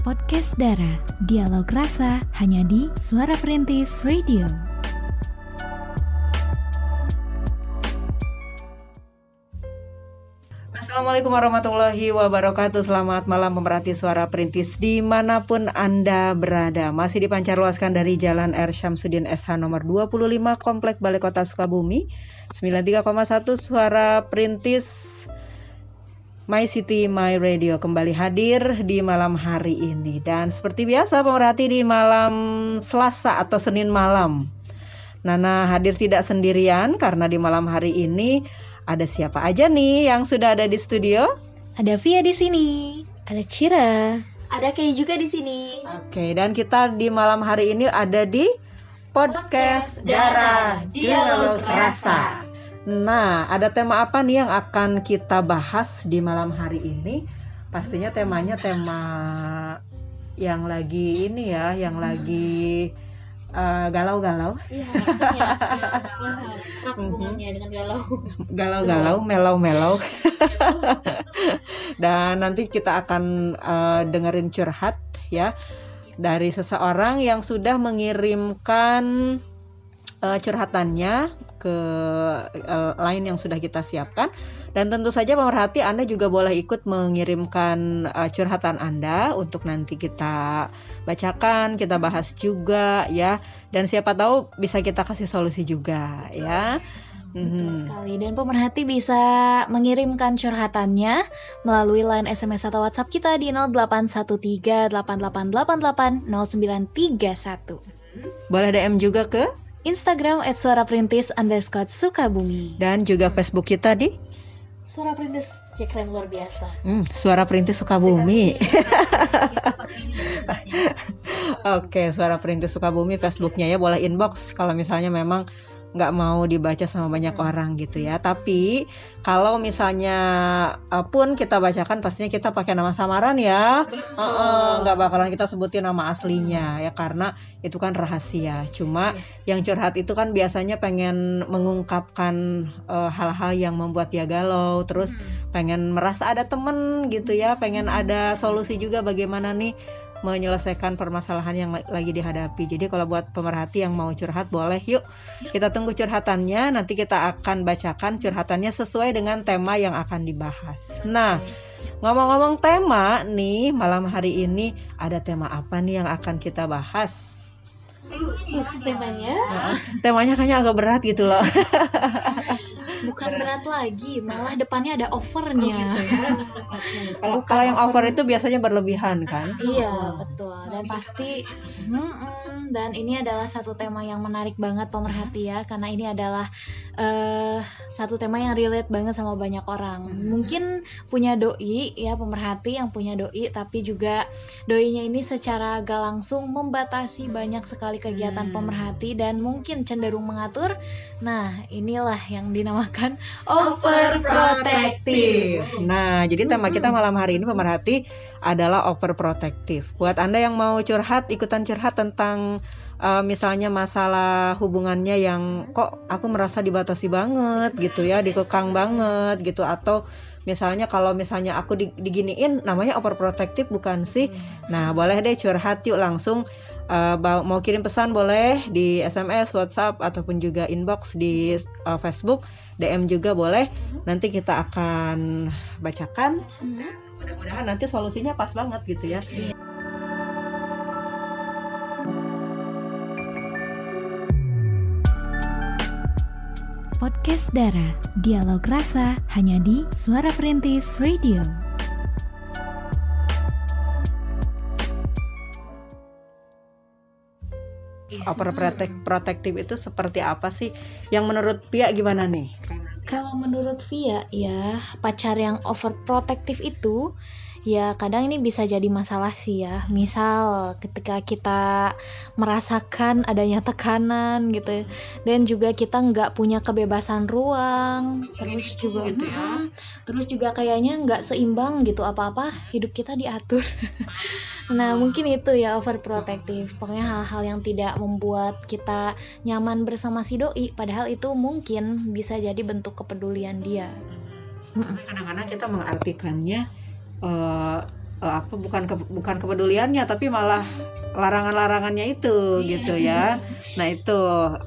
Podcast Dara, dialog rasa hanya di Suara Perintis Radio. Assalamualaikum warahmatullahi wabarakatuh Selamat malam pemerhati suara perintis Di mana pun Anda berada Masih dipancarluaskan dari Jalan R. Syamsuddin SH nomor 25 Komplek Balai Kota Sukabumi 93,1 suara perintis My City My Radio kembali hadir di malam hari ini dan seperti biasa pemerhati di malam Selasa atau Senin malam Nana hadir tidak sendirian karena di malam hari ini ada siapa aja nih yang sudah ada di studio? Ada Via di sini. Ada Cira. Ada Kay juga di sini. Oke, dan kita di malam hari ini ada di podcast, Darah Dialog Rasa. Nah, ada tema apa nih yang akan kita bahas di malam hari ini? Pastinya temanya tema yang lagi ini ya, yang lagi uh, galau-galau. Iya, hubungannya dengan galau. galau-galau, melau-melau. Dan nanti kita akan uh, dengerin curhat ya dari seseorang yang sudah mengirimkan uh, curhatannya ke uh, line yang sudah kita siapkan dan tentu saja pemerhati Anda juga boleh ikut mengirimkan uh, curhatan Anda untuk nanti kita bacakan, kita bahas juga ya dan siapa tahu bisa kita kasih solusi juga ya. Betul sekali dan pemerhati bisa mengirimkan curhatannya melalui line SMS atau WhatsApp kita di 081388880931. Boleh DM juga ke Instagram at suara perintis underscore Sukabumi dan juga Facebook kita di Suara perintis ya keren luar biasa. Hmm, suara perintis Sukabumi. Oke, suara perintis Sukabumi Facebooknya ya boleh inbox kalau misalnya memang nggak mau dibaca sama banyak hmm. orang gitu ya. Tapi kalau misalnya uh, pun kita bacakan pastinya kita pakai nama samaran ya. nggak uh, uh, bakalan kita sebutin nama aslinya hmm. ya karena itu kan rahasia. Cuma yeah. yang curhat itu kan biasanya pengen mengungkapkan hal-hal uh, yang membuat dia galau, terus hmm. pengen merasa ada temen gitu ya, pengen ada solusi juga bagaimana nih menyelesaikan permasalahan yang lagi dihadapi. Jadi kalau buat pemerhati yang mau curhat boleh yuk kita tunggu curhatannya nanti kita akan bacakan curhatannya sesuai dengan tema yang akan dibahas. Nah, ngomong-ngomong tema nih malam hari ini ada tema apa nih yang akan kita bahas? Temanya? Temanya kayaknya agak berat gitu loh. Bukan berat lagi malah depannya ada overnya oh, gitu ya. kalau kalau yang over itu biasanya berlebihan kan? Iya betul. Dan pasti dan ini adalah satu tema yang menarik banget pemerhati ya. Karena ini adalah uh, satu tema yang relate banget sama banyak orang. Mungkin punya doi ya pemerhati yang punya doi tapi juga doinya ini secara gak langsung membatasi banyak sekali kegiatan hmm. pemerhati dan mungkin cenderung mengatur nah inilah yang dinamakan overprotective. Nah, jadi tema kita malam hari ini pemerhati adalah overprotective. Buat Anda yang mau curhat, ikutan curhat tentang uh, misalnya masalah hubungannya yang kok aku merasa dibatasi banget gitu ya, dikekang banget gitu atau misalnya kalau misalnya aku diginiin namanya overprotective bukan sih? Nah, boleh deh curhat yuk langsung uh, mau kirim pesan boleh di SMS, WhatsApp ataupun juga inbox di uh, Facebook, DM juga boleh. Nanti kita akan bacakan. Mudah-mudahan nanti solusinya pas banget gitu ya. Podcast Dara, dialog rasa hanya di Suara Perintis Radio. Overprotective itu seperti apa sih? Yang menurut Pia gimana nih? Kalau menurut Via ya pacar yang overprotective itu ya kadang ini bisa jadi masalah sih ya misal ketika kita merasakan adanya tekanan gitu dan juga kita nggak punya kebebasan ruang terus juga gitu ya. terus juga kayaknya nggak seimbang gitu apa-apa hidup kita diatur nah mungkin itu ya overprotective pokoknya hal-hal yang tidak membuat kita nyaman bersama si doi padahal itu mungkin bisa jadi bentuk kepedulian dia kadang-kadang kita mengartikannya uh, uh, apa bukan ke, bukan kepeduliannya tapi malah larangan-larangannya itu gitu ya. Nah itu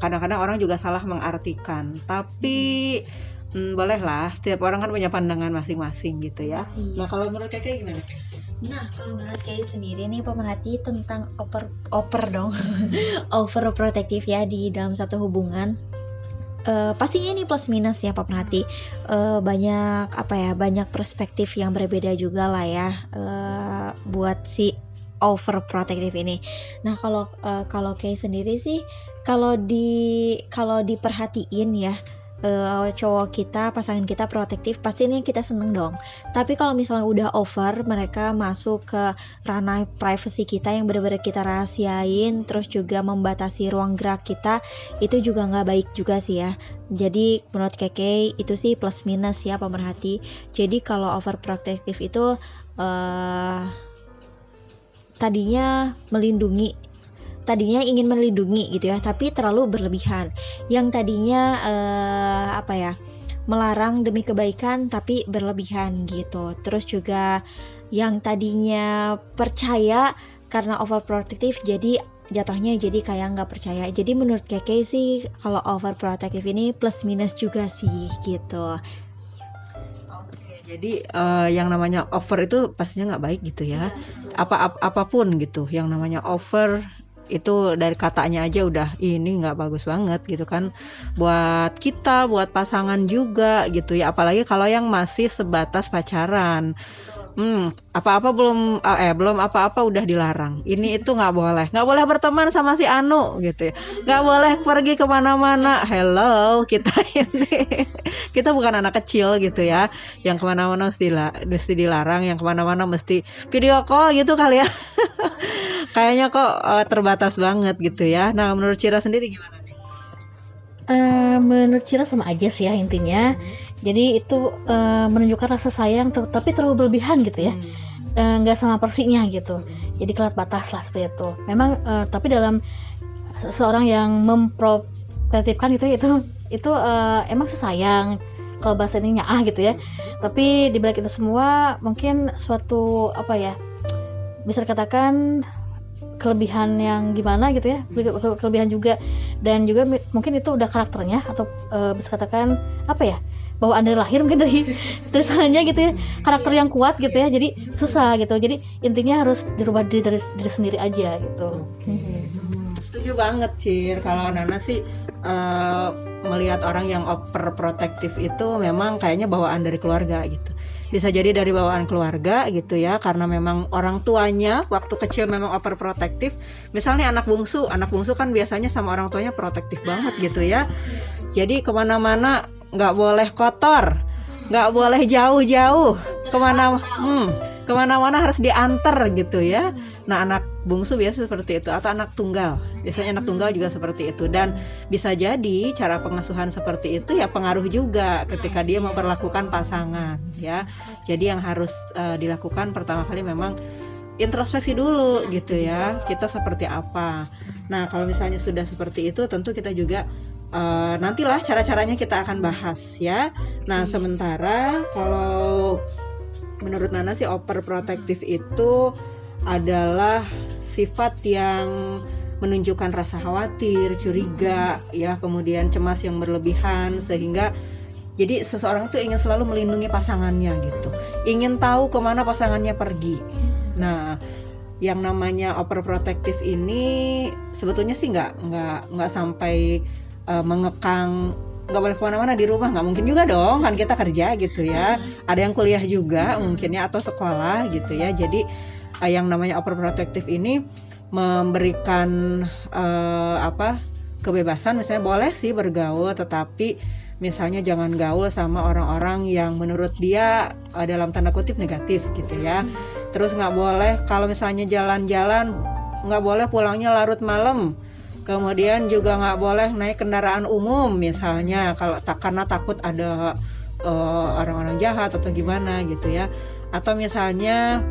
kadang-kadang orang juga salah mengartikan. Tapi hmm, bolehlah setiap orang kan punya pandangan masing-masing gitu ya. Iya. Nah kalau menurut kakek gimana? Nah, kalau menurut Kay sendiri nih pemerhati tentang over over dong. overprotective ya di dalam satu hubungan. Eh, pastinya ini plus minus ya pemerhati. Eh, banyak apa ya? Banyak perspektif yang berbeda juga lah ya eh, buat si overprotective ini. Nah, kalau eh, kalau Kay sendiri sih kalau di kalau diperhatiin ya eh, cowok kita, pasangan kita protektif, pasti ini kita seneng dong. Tapi kalau misalnya udah over, mereka masuk ke ranah privacy kita yang benar-benar kita rahasiain, terus juga membatasi ruang gerak kita, itu juga nggak baik juga sih ya. Jadi menurut Keke itu sih plus minus ya pemerhati. Jadi kalau overprotective itu eh tadinya melindungi tadinya ingin melindungi gitu ya tapi terlalu berlebihan. Yang tadinya eh, apa ya melarang demi kebaikan tapi berlebihan gitu. Terus juga yang tadinya percaya karena overprotective jadi jatuhnya jadi kayak nggak percaya. Jadi menurut Keke sih kalau overprotective ini plus minus juga sih gitu. Oke, jadi eh, yang namanya over itu pastinya nggak baik gitu ya. Apa ap- apa pun gitu, yang namanya over itu dari katanya aja udah ini nggak bagus banget gitu kan. Buat kita buat pasangan juga gitu ya. Apalagi kalau yang masih sebatas pacaran Hmm, apa-apa belum eh belum apa-apa udah dilarang. Ini itu nggak boleh, nggak boleh berteman sama si Anu gitu ya. Nggak boleh pergi ke mana-mana. Hello, kita ini kita bukan anak kecil gitu ya, yang ke mana-mana mesti, mesti dilarang, yang ke mana-mana mesti video call gitu kali ya. Kayaknya kok eh, terbatas banget gitu ya. Nah, menurut Cira sendiri gimana Eh, menurut Cira sama aja sih ya intinya. Jadi itu eh, menunjukkan rasa sayang tapi terlalu berlebihan gitu ya. Eh, nggak sama porsinya gitu. Jadi kelat batas lah seperti itu. Memang eh, tapi dalam seorang yang memprotektifkan itu itu itu eh, emang sesayang kalau bahasa ininya ah gitu ya. Tapi di balik itu semua mungkin suatu apa ya bisa dikatakan kelebihan yang gimana gitu ya kele- kele- kelebihan juga dan juga mungkin itu udah karakternya atau eh, bisa katakan apa ya bawaan dari lahir mungkin dari dari gitu ya karakter yang kuat gitu ya jadi susah gitu jadi intinya harus dirubah diri dari diri sendiri aja gitu Setuju banget, Cir. Kalau Nana sih eh, melihat orang yang overprotective itu memang kayaknya bawaan dari keluarga gitu. Bisa jadi dari bawaan keluarga gitu ya, karena memang orang tuanya waktu kecil memang overprotective. Misalnya anak bungsu, anak bungsu kan biasanya sama orang tuanya protektif banget gitu ya. Jadi ke mana-mana nggak boleh kotor, nggak boleh jauh-jauh, ke mana, hmm, ke mana-mana harus diantar gitu ya. Nah anak bungsu biasa seperti itu atau anak tunggal. Biasanya anak tunggal juga seperti itu. Dan bisa jadi cara pengasuhan seperti itu ya pengaruh juga ketika dia memperlakukan pasangan ya. Jadi yang harus eh, dilakukan pertama kali memang introspeksi dulu gitu ya kita seperti apa. Nah kalau misalnya sudah seperti itu tentu kita juga eh, nantilah cara-caranya kita akan bahas ya. Nah sementara kalau menurut Nana sih overprotective itu adalah sifat yang menunjukkan rasa khawatir, curiga, ya, kemudian cemas yang berlebihan sehingga jadi seseorang itu ingin selalu melindungi pasangannya gitu, ingin tahu ke mana pasangannya pergi. Nah, yang namanya overprotective ini sebetulnya sih nggak nggak nggak sampai eh, mengekang nggak boleh ke mana-mana di rumah. Nggak mungkin juga dong kan kita kerja gitu ya. Ada yang kuliah juga mungkin ya atau sekolah gitu ya. Jadi eh, yang namanya overprotective ini memberikan eh, apa kebebasan. Misalnya boleh sih bergaul tetapi misalnya jangan gaul sama orang-orang yang menurut dia eh, dalam tanda kutip negatif gitu ya. Terus nggak boleh kalau misalnya jalan-jalan nggak boleh pulangnya larut malam kemudian juga nggak boleh naik kendaraan umum misalnya kalau tak karena takut ada eh, orang-orang jahat atau gimana gitu ya. Atau misalnya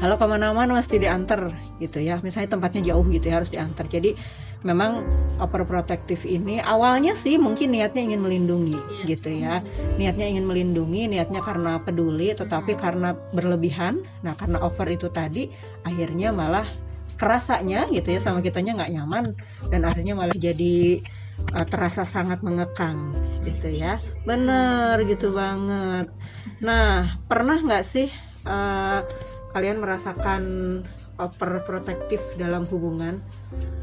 kalau ke mana-mana mesti diantar gitu ya. Misalnya tempatnya jauh gitu ya harus diantar. Jadi memang overprotective ini awalnya sih mungkin niatnya ingin melindungi gitu ya. Niatnya ingin melindungi niatnya karena peduli tetapi karena berlebihan. Nah karena over itu tadi akhirnya malah kerasanya gitu ya sama kitanya nggak nyaman dan akhirnya malah jadi uh, terasa sangat mengekang gitu ya. Bener gitu banget. Nah pernah nggak sih uh, kalian merasakan overprotective dalam hubungan?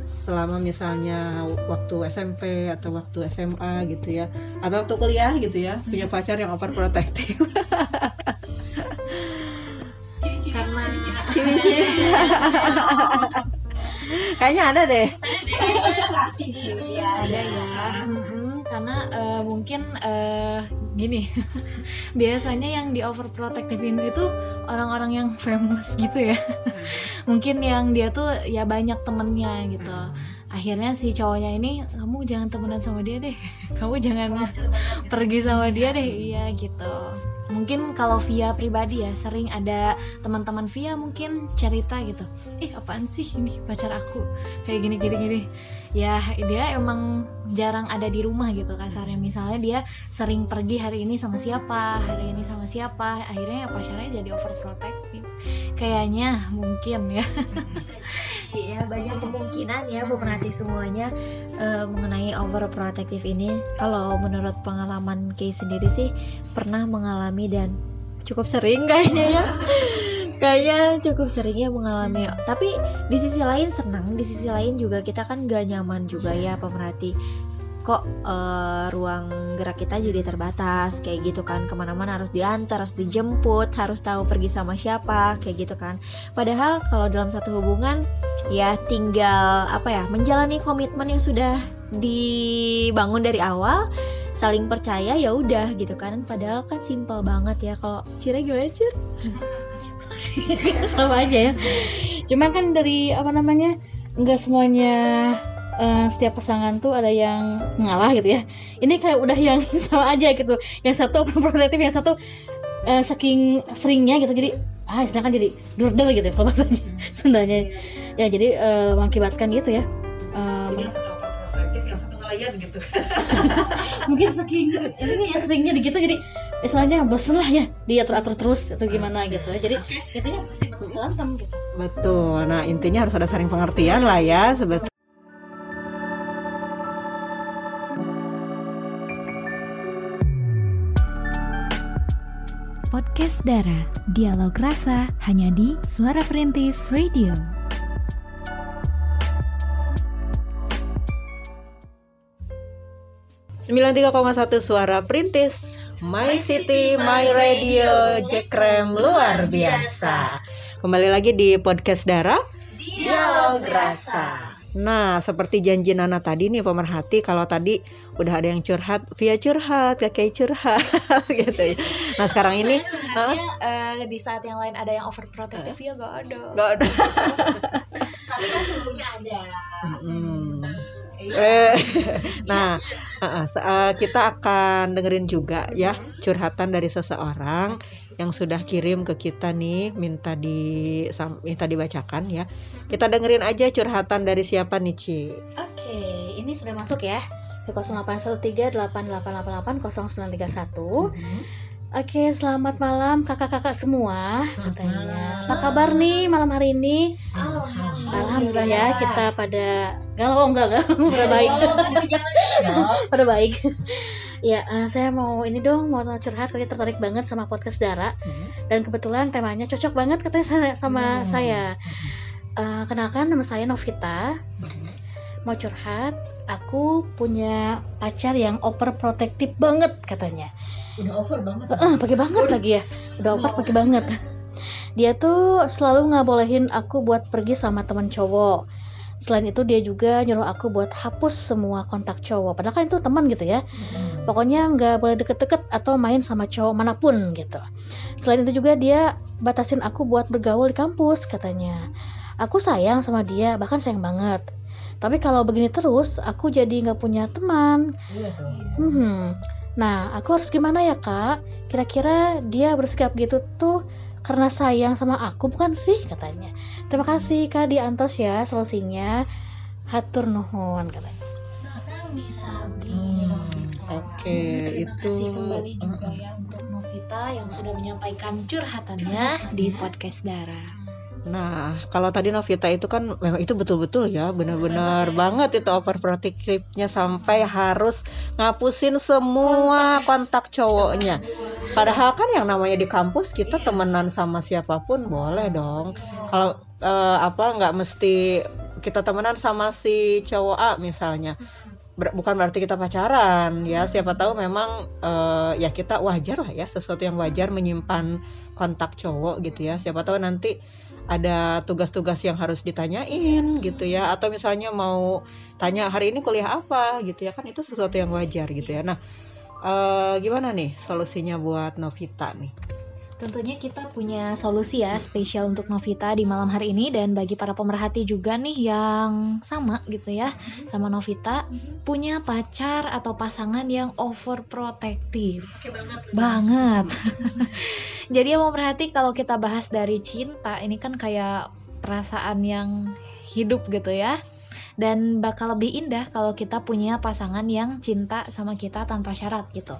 Selama misalnya waktu SMP atau waktu SMA gitu ya atau waktu kuliah gitu ya punya pacar yang overprotective karena ciri-ciri kayaknya ada deh. Pasti sih ya ada ya karena eh, mungkin eh, gini biasanya yang di overprotectivein itu orang-orang yang famous gitu ya. Mungkin yang dia tuh ya banyak temennya gitu akhirnya si cowoknya ini kamu jangan temenan sama dia deh. Kamu jangan pergi sama dia deh. Iya gitu. Mungkin kalau via pribadi ya sering ada teman-teman via mungkin cerita gitu. Eh apaan sih ini pacar aku? Kayak gini gini gini ya dia emang jarang ada di rumah gitu kasarnya misalnya dia sering pergi hari ini sama siapa hari ini sama siapa akhirnya ya pacarnya jadi overprotective kayaknya mungkin ya Iya banyak kemungkinan ya Bu Penati semuanya eh, mengenai overprotective ini. Kalau menurut pengalaman Kay sendiri sih pernah mengalami dan cukup sering kayaknya ya. Kayaknya cukup sering ya mengalami. Tapi di sisi lain senang, di sisi lain juga kita kan gak nyaman juga ya pemerhati. Kok eh, ruang gerak kita jadi terbatas kayak gitu kan ke mana-mana harus diantar, harus dijemput, harus tahu pergi sama siapa kayak gitu kan. Padahal kalau dalam satu hubungan ya tinggal apa ya menjalani komitmen yang sudah dibangun dari awal saling percaya ya udah gitu kan padahal kan simpel banget ya kalau Cira gimana Sama aja ya. Cuman kan dari apa namanya nggak semuanya eh, setiap pasangan tuh ada yang mengalah gitu ya. Ini kayak udah yang sama aja gitu. Yang satu overprotective yang satu eh, saking seringnya gitu. Jadi ah istilahnya kan jadi durdel gitu ya kalau bahasanya Sundanya. Ya jadi eh, mengakibatkan gitu ya. Yang satu ngelayan gitu. Mungkin saking ini ya seringnya gitu. Jadi istilahnya bosan lah ya dia atur-atur terus atau gimana gitu ya. Jadi intinya pasti bakal berantem gitu. Betul. Nah intinya harus ada saling pengertian lah ya sebetulnya Podcast Dara, dialog rasa hanya di Suara Perintis Radio. sembilan suara perintis My City, My Radio, Jekrem luar biasa. Kembali lagi di podcast Dara. Dialog Rasa. Nah, seperti janji Nana tadi nih pemerhati, kalau tadi udah ada yang curhat, via curhat, kakek curhat, gitu ya. Nah sekarang ini, curhatnya eh, di saat yang lain ada yang overprotective ya gak ada Nggak ada. Tapi kan sebelumnya ada. Hmm. Eh, nah, se- uh, kita akan dengerin juga ya curhatan dari seseorang yang sudah kirim ke kita nih minta di minta dibacakan ya. Kita dengerin aja curhatan dari siapa nih Ci? Oke, ini sudah masuk ya ke 081388880931. Oke, selamat malam kakak-kakak semua katanya. Apa kabar nih malam hari ini? Alhamdulillah ya kita pada galau oh, enggak enggak pada baik. pada baik. ya, eh, saya mau ini dong mau curhat katanya tertarik banget sama podcast Dara dan kebetulan temanya cocok banget katanya sa- sama Hmm. saya. Eh, kenalkan nama saya Novita. Mau curhat, aku punya pacar yang overprotective banget katanya. Udah over banget. Eh, pakai banget lagi ya. Udah over pakai banget. Dia tuh selalu nggak bolehin aku buat pergi sama teman cowok. Selain itu dia juga nyuruh aku buat hapus semua kontak cowok. Padahal kan itu teman gitu ya. Pokoknya nggak boleh deket-deket atau main sama cowok mana pun gitu. Selain itu juga dia batasin aku buat bergaul di kampus katanya. Aku sayang sama dia, bahkan sayang banget. Tapi kalau begini terus, aku jadi nggak punya teman. Hmm. Nah, aku harus gimana ya kak? Kira-kira dia bersikap gitu tuh karena sayang sama aku bukan sih katanya terima kasih kak di antos ya solusinya hatur nuhun katanya. Hmm, Oke, Terima itu kasih kembali juga ya untuk Novita yang sudah menyampaikan curhatannya di podcast Dara. Nah, kalau tadi Novita itu kan memang itu betul-betul ya, benar-benar banget itu overprotective-nya sampai harus ngapusin semua kontak cowoknya. Padahal kan yang namanya di kampus kita temenan sama siapa pun boleh dong. Kalau eh, apa nggak mesti kita temenan sama si cowok A misalnya. Ber- bukan berarti kita pacaran ya. Siapa tahu memang eh, ya kita wajar lah ya, sesuatu yang wajar menyimpan kontak cowok gitu ya. Siapa tahu nanti ada tugas-tugas yang harus ditanyain gitu ya. Atau misalnya mau tanya hari ini kuliah apa? gitu ya. Kan itu sesuatu yang wajar gitu ya. Nah eh, gimana nih solusinya buat Novita nih? Tentunya kita punya solusi ya spesial untuk Novita di malam hari ini. Dan bagi para pemerhati juga nih yang sama gitu ya sama Novita punya pacar atau pasangan yang overprotective. Banget. Jadi ya pemerhati kalau kita bahas dari cinta ini kan kayak perasaan yang hidup gitu ya. Dan bakal lebih indah kalau kita punya pasangan yang cinta sama kita tanpa syarat gitu.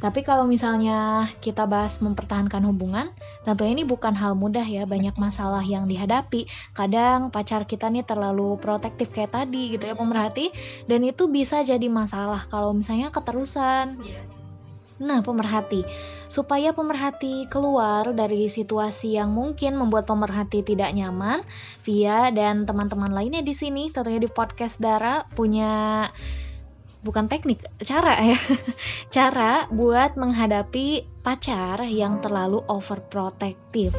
Tapi kalau misalnya kita bahas mempertahankan hubungan, tentunya ini bukan hal mudah ya, banyak masalah yang dihadapi. Kadang pacar kita nih terlalu protektif kayak tadi gitu ya pemerhati, dan itu bisa jadi masalah kalau misalnya keterusan. Nah, pemerhati, supaya pemerhati keluar dari situasi yang mungkin membuat pemerhati tidak nyaman, Via dan teman-teman lainnya di sini, tentunya di podcast Dara punya bukan teknik, cara ya. cara buat menghadapi pacar yang terlalu overprotective.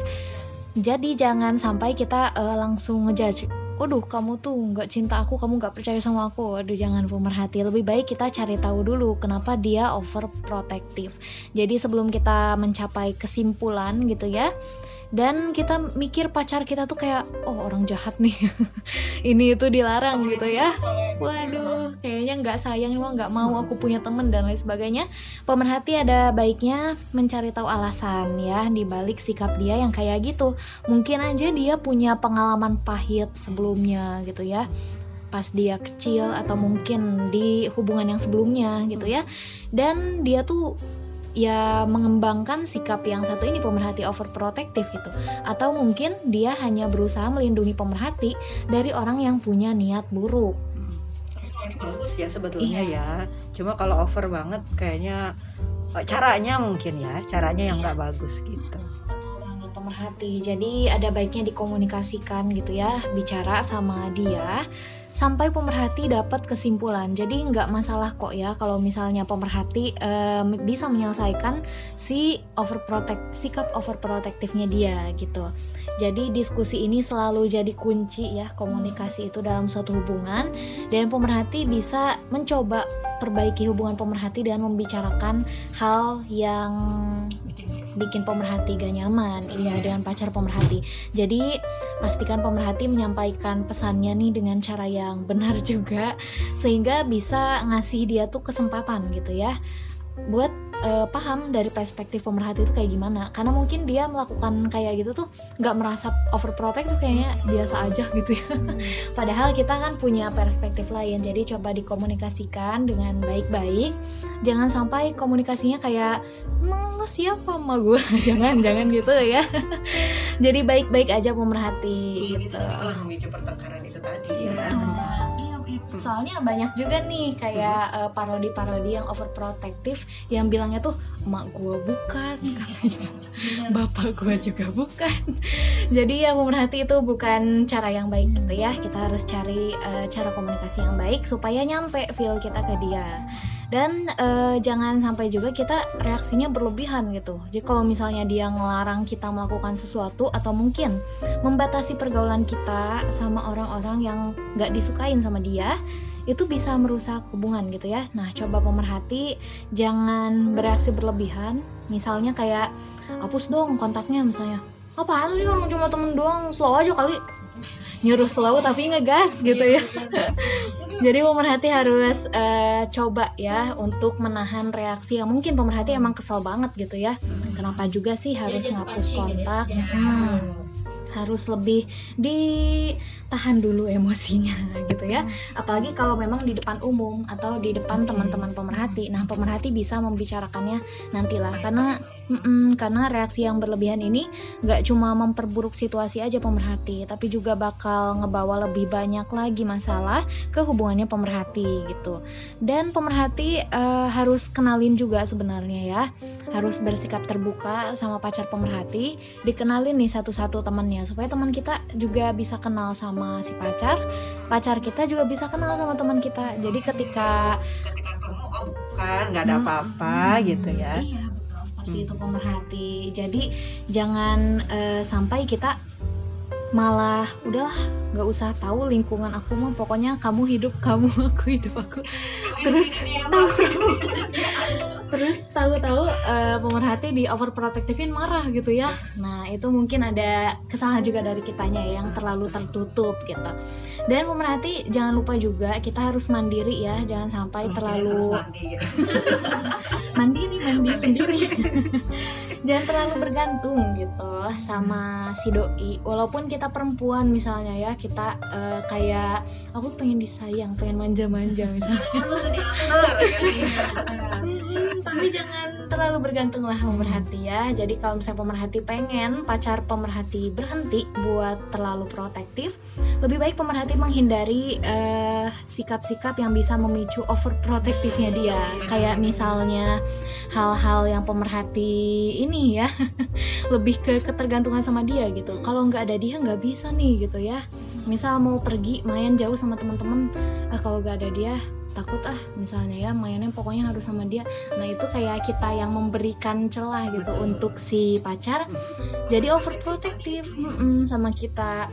Jadi jangan sampai kita eh, langsung ngejudge. Waduh, kamu tuh nggak cinta aku, kamu nggak percaya sama aku. Waduh, jangan pemerhati. Lebih baik kita cari tahu dulu kenapa dia overprotective. Jadi sebelum kita mencapai kesimpulan gitu ya, dan kita mikir pacar kita tuh kayak oh orang jahat nih. Ini itu dilarang gitu ya. Waduh kayaknya nggak sayang emang nggak mau aku punya temen dan lain sebagainya. Pemerhati ada baiknya mencari tahu alasan ya di balik sikap dia yang kayak gitu. Mungkin aja dia punya pengalaman pahit sebelumnya gitu ya. Pas dia kecil atau mungkin di hubungan yang sebelumnya gitu ya. Dan dia tuh ya mengembangkan sikap yang satu ini pemerhati overprotective gitu. Atau mungkin dia hanya berusaha melindungi pemerhati dari orang yang punya niat buruk. Ini bagus ya sebetulnya Iya. ya. Cuma kalau over banget kayaknya eh, caranya mungkin ya caranya yang nggak bagus gitu. Pemerhati. Jadi ada baiknya dikomunikasikan gitu ya, bicara sama dia sampai pemerhati dapat kesimpulan. Jadi nggak masalah kok ya kalau misalnya pemerhati em, bisa menyelesaikan si overprotect sikap overprotective-nya dia gitu. Jadi diskusi ini selalu jadi kunci ya komunikasi itu dalam suatu hubungan dan pemerhati bisa mencoba perbaiki hubungan pemerhati dan membicarakan hal yang pemerhati gak nyaman iya. dengan pacar pemerhati. Jadi pastikan pemerhati menyampaikan pesannya nih dengan cara yang benar juga sehingga bisa ngasih dia tuh kesempatan gitu ya buat eh, paham dari perspektif pemerhati itu kayak gimana. Karena mungkin dia melakukan kayak gitu tuh nggak merasa overprotect tuh kayaknya biasa aja gitu ya. Padahal kita kan punya perspektif lain. Jadi coba dikomunikasikan dengan baik-baik. Jangan sampai komunikasinya kayak emang lo siapa sama gue jangan jangan gitu ya. Jadi baik-baik aja pemerhati gitu. malah memicu pertengkaran itu tadi ya. Betul. Iya, iya. soalnya banyak juga nih kayak eh, parodi-parodi yang overprotective yang bilangnya tuh emak gue bukan katanya. Bapak gue juga bukan. Jadi ya pemerhati itu bukan cara yang baik gitu ya. Kita harus cari eh, cara komunikasi yang baik supaya nyampe feel kita ke dia dan eh, jangan sampai juga kita reaksinya berlebihan gitu. Jadi kalau misalnya dia ngelarang kita melakukan sesuatu atau mungkin membatasi pergaulan kita sama orang-orang yang nggak disukain sama dia itu bisa merusak hubungan gitu ya. Nah coba pemerhati jangan bereaksi berlebihan. Misalnya kayak hapus dong kontaknya misalnya. Apaan sih orang cuma temen doang? Slow aja kali nyuruh slow tapi ngegas gitu ya. Jadi pemerhati harus eh, coba ya untuk menahan reaksi yang mungkin pemerhati emang kesel banget gitu ya. Kenapa juga sih harus ngapus kontak? Hmm, harus lebih ditahan dulu emosinya gitu ya. Apalagi kalau memang di depan umum atau di depan teman-teman pemerhati. Nah, pemerhati bisa membicarakannya nantilah karena mm-mm, karena reaksi yang berlebihan ini nggak cuma memperburuk situasi aja pemerhati, tapi juga bakal ngebawa lebih banyak lagi masalah ke hubungannya pemerhati gitu. Dan pemerhati eh, harus kenalin juga sebenarnya ya, harus bersikap terbuka sama pacar pemerhati, dikenalin nih satu-satu temannya supaya teman kita juga bisa kenal sama si pacar, pacar kita juga bisa kenal sama teman kita. Jadi ketika ketika kamu oh bukan nggak ada Hmm, apa-apa hmm, gitu ya Iya betul seperti Hmm. itu pemerhati. Jadi jangan eh, sampai kita malah udahlah nggak usah tahu lingkungan aku mah. Pokoknya kamu hidup kamu aku hidup aku. Terus tahu. Terus tahu-tahu eh, pemerhati di overprotectivin marah gitu ya. Nah itu mungkin ada kesalahan juga dari kitanya ya, yang terlalu tertutup gitu. Dan pemerhati jangan lupa juga kita harus mandiri ya. Jangan sampai terlalu mandiri mandi sendiri jangan terlalu bergantung gitu sama si doi. Walaupun kita perempuan misalnya ya kita eh, kayak aku pengen disayang pengen manja-manja misalnya tapi jangan terlalu bergantung lah pemerhati ya. Jadi kalau misalnya pemerhati pengen pacar pemerhati berhenti buat terlalu protektif lebih baik pemerhati menghindari eh, sikap-sikap yang bisa memicu overprotektifnya dia. Kayak misalnya hal-hal yang pemerhati ini ya lebih ke ketergantungan sama dia gitu. Kalau nggak ada dia nggak bisa nih gitu ya. Misal mau pergi main jauh sama teman-teman ah kalau nggak ada dia takut ah misalnya ya mainnya pokoknya harus sama dia. Nah itu kayak kita yang memberikan celah gitu Betul. untuk si pacar jadi overprotective. Mm-mm, sama kita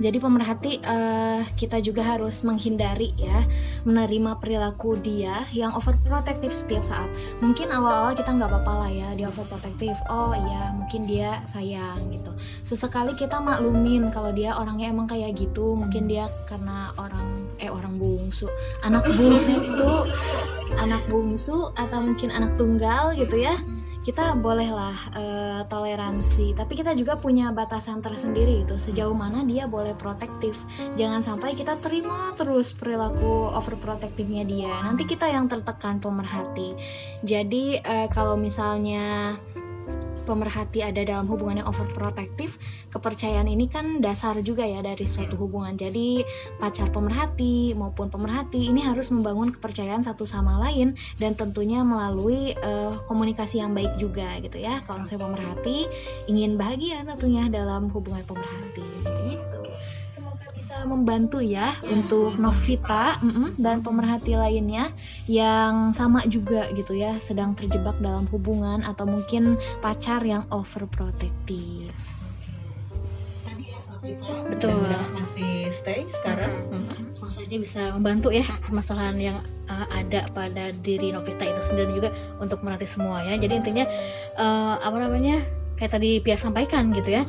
jadi pemerhati eh, kita juga harus menghindari ya menerima perilaku dia yang overprotective setiap saat. Mungkin awal-awal kita nggak apa-apa lah ya dia overprotective. Oh iya mungkin dia sayang gitu. Sesekali kita maklumin kalau dia orangnya emang kayak gitu mungkin dia karena orang eh orang bungsu. Anak bungsu anak bungsu atau mungkin anak tunggal gitu ya kita bolehlah eh, toleransi tapi kita juga punya batasan tersendiri gitu. Sejauh mana dia boleh protektif. Jangan sampai kita terima terus perilaku overprotektifnya dia. Nanti kita yang tertekan pemerhati. Jadi eh, kalau misalnya pemerhati ada dalam hubungan yang overprotective kepercayaan ini kan dasar juga ya dari suatu hubungan. Jadi pacar pemerhati maupun pemerhati ini harus membangun kepercayaan satu sama lain dan tentunya melalui eh, komunikasi yang baik juga gitu ya. Kalau saya pemerhati ingin bahagia tentunya dalam hubungan pemerhati. Gitu membantu ya untuk Novita dan pemerhati lainnya yang sama juga gitu ya sedang terjebak dalam hubungan atau mungkin pacar yang overprotective Betul. Dan masih stay sekarang Hmm. Semoga saja bisa membantu ya permasalahan yang uh, ada pada diri Novita itu sendiri dan juga untuk melatih semua ya. Jadi intinya uh, apa namanya kayak tadi Pia sampaikan gitu ya.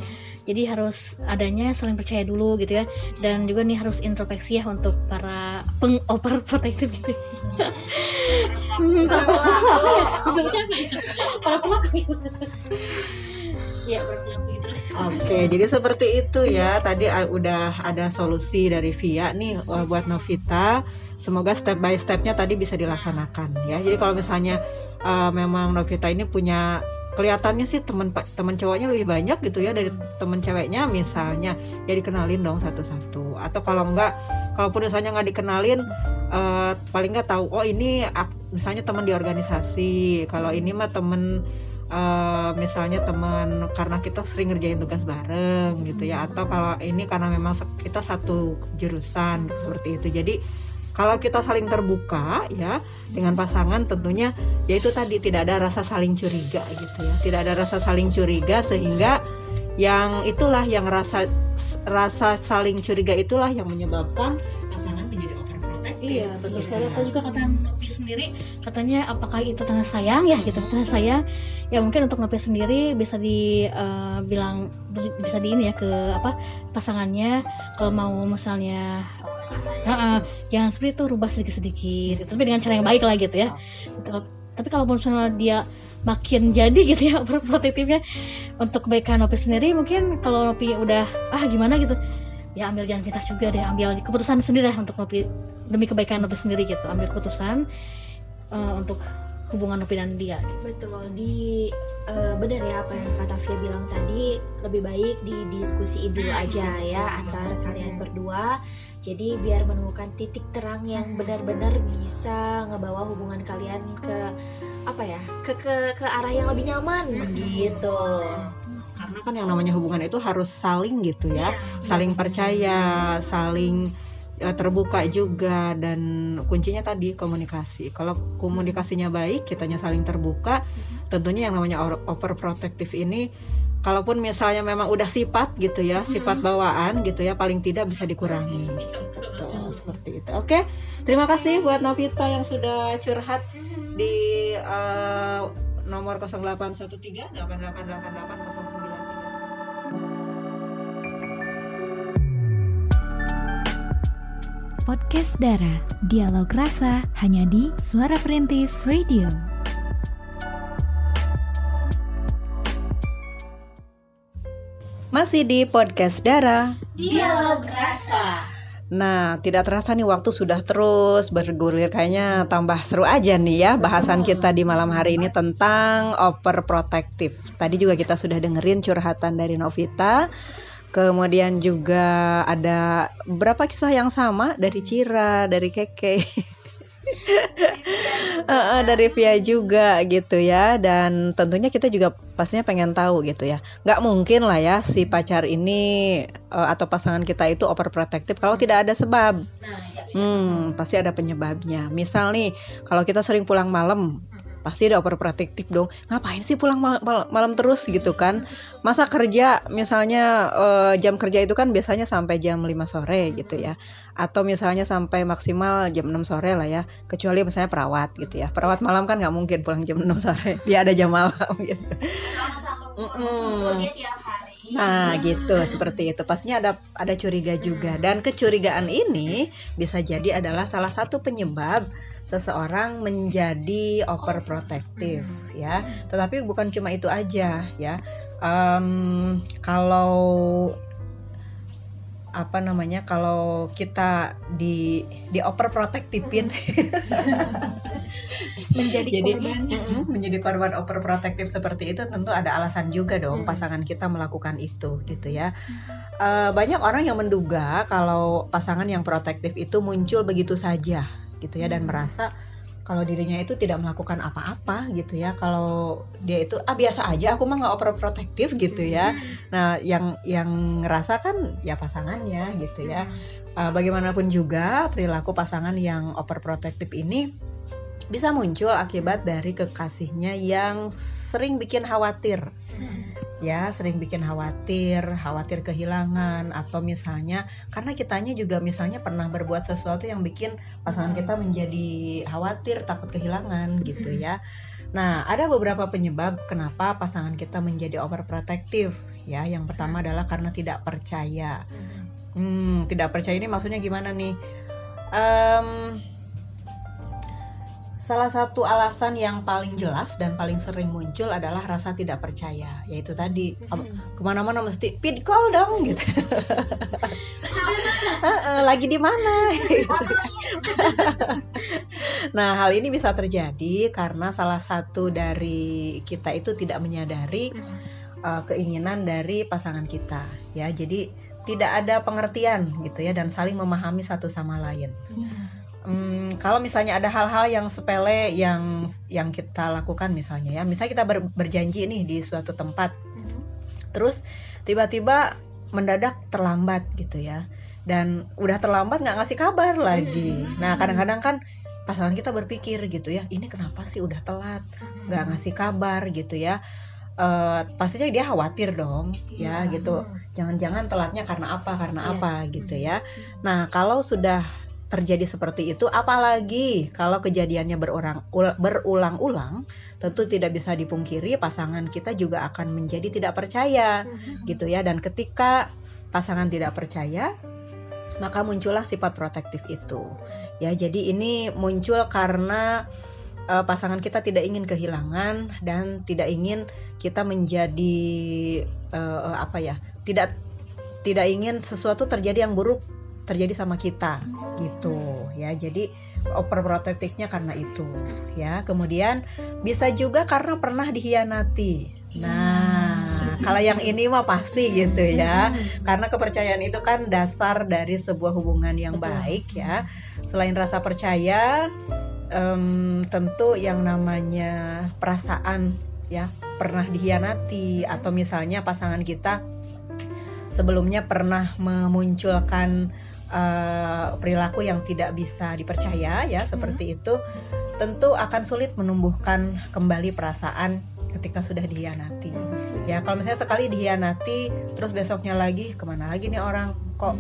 Jadi harus adanya saling percaya dulu gitu ya. Dan juga nih harus introspeksi ya untuk para pengoper protektif gitu. apa? Para pelaku. Ya. Oke, jadi seperti itu ya. Tadi uh, udah ada solusi dari Via nih uh, buat Novita. Semoga step by stepnya tadi bisa dilaksanakan ya. Jadi kalau misalnya uh, memang Novita ini punya kelihatannya sih teman teman cowoknya lebih banyak gitu ya dari teman ceweknya misalnya ya dikenalin dong satu-satu. Atau kalau enggak kalaupun misalnya nggak dikenalin uh, paling nggak tahu oh ini misalnya teman di organisasi. Kalau ini mah temen eh, misalnya teman karena kita sering ngerjain tugas bareng gitu ya. Atau kalau ini karena memang kita satu jurusan seperti itu. Jadi kalau kita saling terbuka ya dengan pasangan tentunya ya itu tadi tidak ada rasa saling curiga gitu ya tidak ada rasa saling curiga sehingga yang itulah yang rasa rasa saling curiga itulah yang menyebabkan pasangan menjadi overprotective Iya betul gitu sekali. ya. Tadi juga kata Nopi sendiri katanya apakah itu tanda sayang ya gitu tanda sayang. Ya mungkin untuk Nopi sendiri bisa dibilang bisa di ini ya ke apa pasangannya kalau mau misalnya Heeh, jangan seperti itu rubah sedikit-sedikit tapi dengan cara yang baik lah gitu ya. Kalau- tapi kalau misalnya dia makin jadi gitu ya protektifnya untuk kebaikan Nopi sendiri mungkin kalau Nopi udah ah gimana? gitu ya ambil jalan pintas juga deh ambil keputusan sendiri lah untuk Nopi demi kebaikan Nopi sendiri gitu. Ambil keputusan eh, untuk hubungan Nopi dan dia. Gitu. Betul, di eh, benar ya apa yang kata Fia bilang tadi, lebih baik didiskusiin dulu aja ya antar kalian berdua. Jadi biar menemukan titik terang yang benar-benar bisa ngebawa hubungan kalian ke apa ya? ke ke ke arah yang lebih nyaman gitu. karena kan yang namanya hubungan itu harus saling gitu ya. Saling percaya saling eh, terbuka juga. Dan kuncinya tadi komunikasi. Kalau komunikasinya baik kitanya saling terbuka. Tentunya yang namanya over- overprotective ini kalaupun misalnya memang udah sifat gitu ya sifat bawaan gitu ya paling tidak bisa dikurangi. Tuh, seperti itu. Oke terima kasih buat Novita yang sudah curhat di eh, nomor 0813 8888 Podcast Dara, dialog rasa hanya di Suara Perintis Radio. Masih di podcast Dara. Dialog rasa. Nah, tidak terasa nih waktu sudah terus bergulir kayaknya tambah seru aja nih ya bahasan kita di malam hari ini tentang overprotective. Tadi juga kita sudah dengerin curhatan dari Novita. Kemudian juga ada beberapa kisah yang sama dari Cira, dari Keke. Eh, dari Via juga gitu ya. Dan tentunya kita juga pastinya pengen tahu gitu ya. Nggak mungkin lah ya si pacar ini eh, atau pasangan kita itu overprotective kalau tidak ada sebab. Hmm pasti ada penyebabnya. Misal nih kalau kita sering pulang malam pasti ada overprotective dong. Ngapain sih pulang mal- mal- malam terus gitu kan? Masa kerja misalnya eh, jam kerja itu kan biasanya sampai jam 5 sore gitu ya. Atau misalnya sampai maksimal jam 6 sore lah ya. Kecuali misalnya perawat gitu ya. Perawat malam kan nggak mungkin pulang jam 6 sore. Dia ada jam malam gitu. Nah, gitu. Seperti itu. Pastinya ada ada curiga juga. Dan kecurigaan ini bisa jadi adalah salah satu penyebab seseorang menjadi overprotective ya. Tetapi bukan cuma itu aja ya. Em, kalau apa namanya kalau kita di di overprotectivein menjadi Jadi, korban menjadi korban overprotective seperti itu tentu ada alasan juga dong Hmm. pasangan kita melakukan itu gitu ya. Eh, banyak orang yang menduga kalau pasangan yang protektif itu muncul begitu saja gitu ya dan merasa kalau dirinya itu tidak melakukan apa-apa gitu ya. Kalau dia itu ah biasa aja aku mah nggak overprotective gitu ya. Nah yang yang ngerasa kan ya pasangannya gitu ya. Eh, bagaimanapun juga perilaku pasangan yang overprotective ini bisa muncul akibat dari kekasihnya yang sering bikin khawatir ya sering bikin khawatir khawatir kehilangan atau misalnya karena kitanya juga misalnya pernah berbuat sesuatu yang bikin pasangan kita menjadi khawatir takut kehilangan gitu ya. Nah ada beberapa penyebab kenapa pasangan kita menjadi overprotective ya. Yang pertama adalah karena tidak percaya. Hmm, tidak percaya ini maksudnya gimana nih? Em, salah satu alasan yang paling jelas dan paling sering muncul adalah rasa tidak percaya, yaitu tadi apa- ke mana-mana mesti pin call dong gitu. Heeh, lagi di mana? Gitu. nah, hal ini bisa terjadi karena salah satu dari kita itu tidak menyadari uh, keinginan dari pasangan kita, ya. Jadi tidak ada pengertian gitu ya dan saling memahami satu sama lain. Hmm, kalau misalnya ada hal-hal yang sepele yang yang kita lakukan misalnya ya, misalnya kita ber- berjanji nih di suatu tempat, terus tiba-tiba mendadak terlambat gitu ya, dan udah terlambat nggak ngasih kabar lagi. Nah kadang-kadang kan pasangan kita berpikir gitu ya, ini kenapa sih udah telat, nggak ngasih kabar gitu ya. Eh, pastinya dia khawatir dong ya gitu. Jangan-jangan telatnya karena apa karena Iya. apa gitu ya. Nah kalau sudah terjadi seperti itu apalagi kalau kejadiannya berurang ul- berulang-ulang tentu tidak bisa dipungkiri pasangan kita juga akan menjadi tidak percaya gitu ya dan ketika pasangan tidak percaya maka muncullah sifat protektif itu. Ya, jadi ini muncul karena uh, pasangan kita tidak ingin kehilangan dan tidak ingin kita menjadi uh, apa ya? Tidak tidak ingin sesuatu terjadi yang buruk terjadi sama kita gitu ya. Jadi overprotective-nya karena itu ya. Kemudian bisa juga karena pernah dihianati. Nah, kalau yang ini mah pasti gitu ya. Karena kepercayaan itu kan dasar dari sebuah hubungan yang baik ya. Selain rasa percaya, um, tentu yang namanya perasaan ya pernah dihianati atau misalnya pasangan kita sebelumnya pernah memunculkan uh, perilaku yang tidak bisa dipercaya ya seperti itu tentu akan sulit menumbuhkan kembali perasaan ketika sudah dihianati. Ya kalau misalnya sekali dihianati, terus besoknya lagi ke mana lagi nih orang kok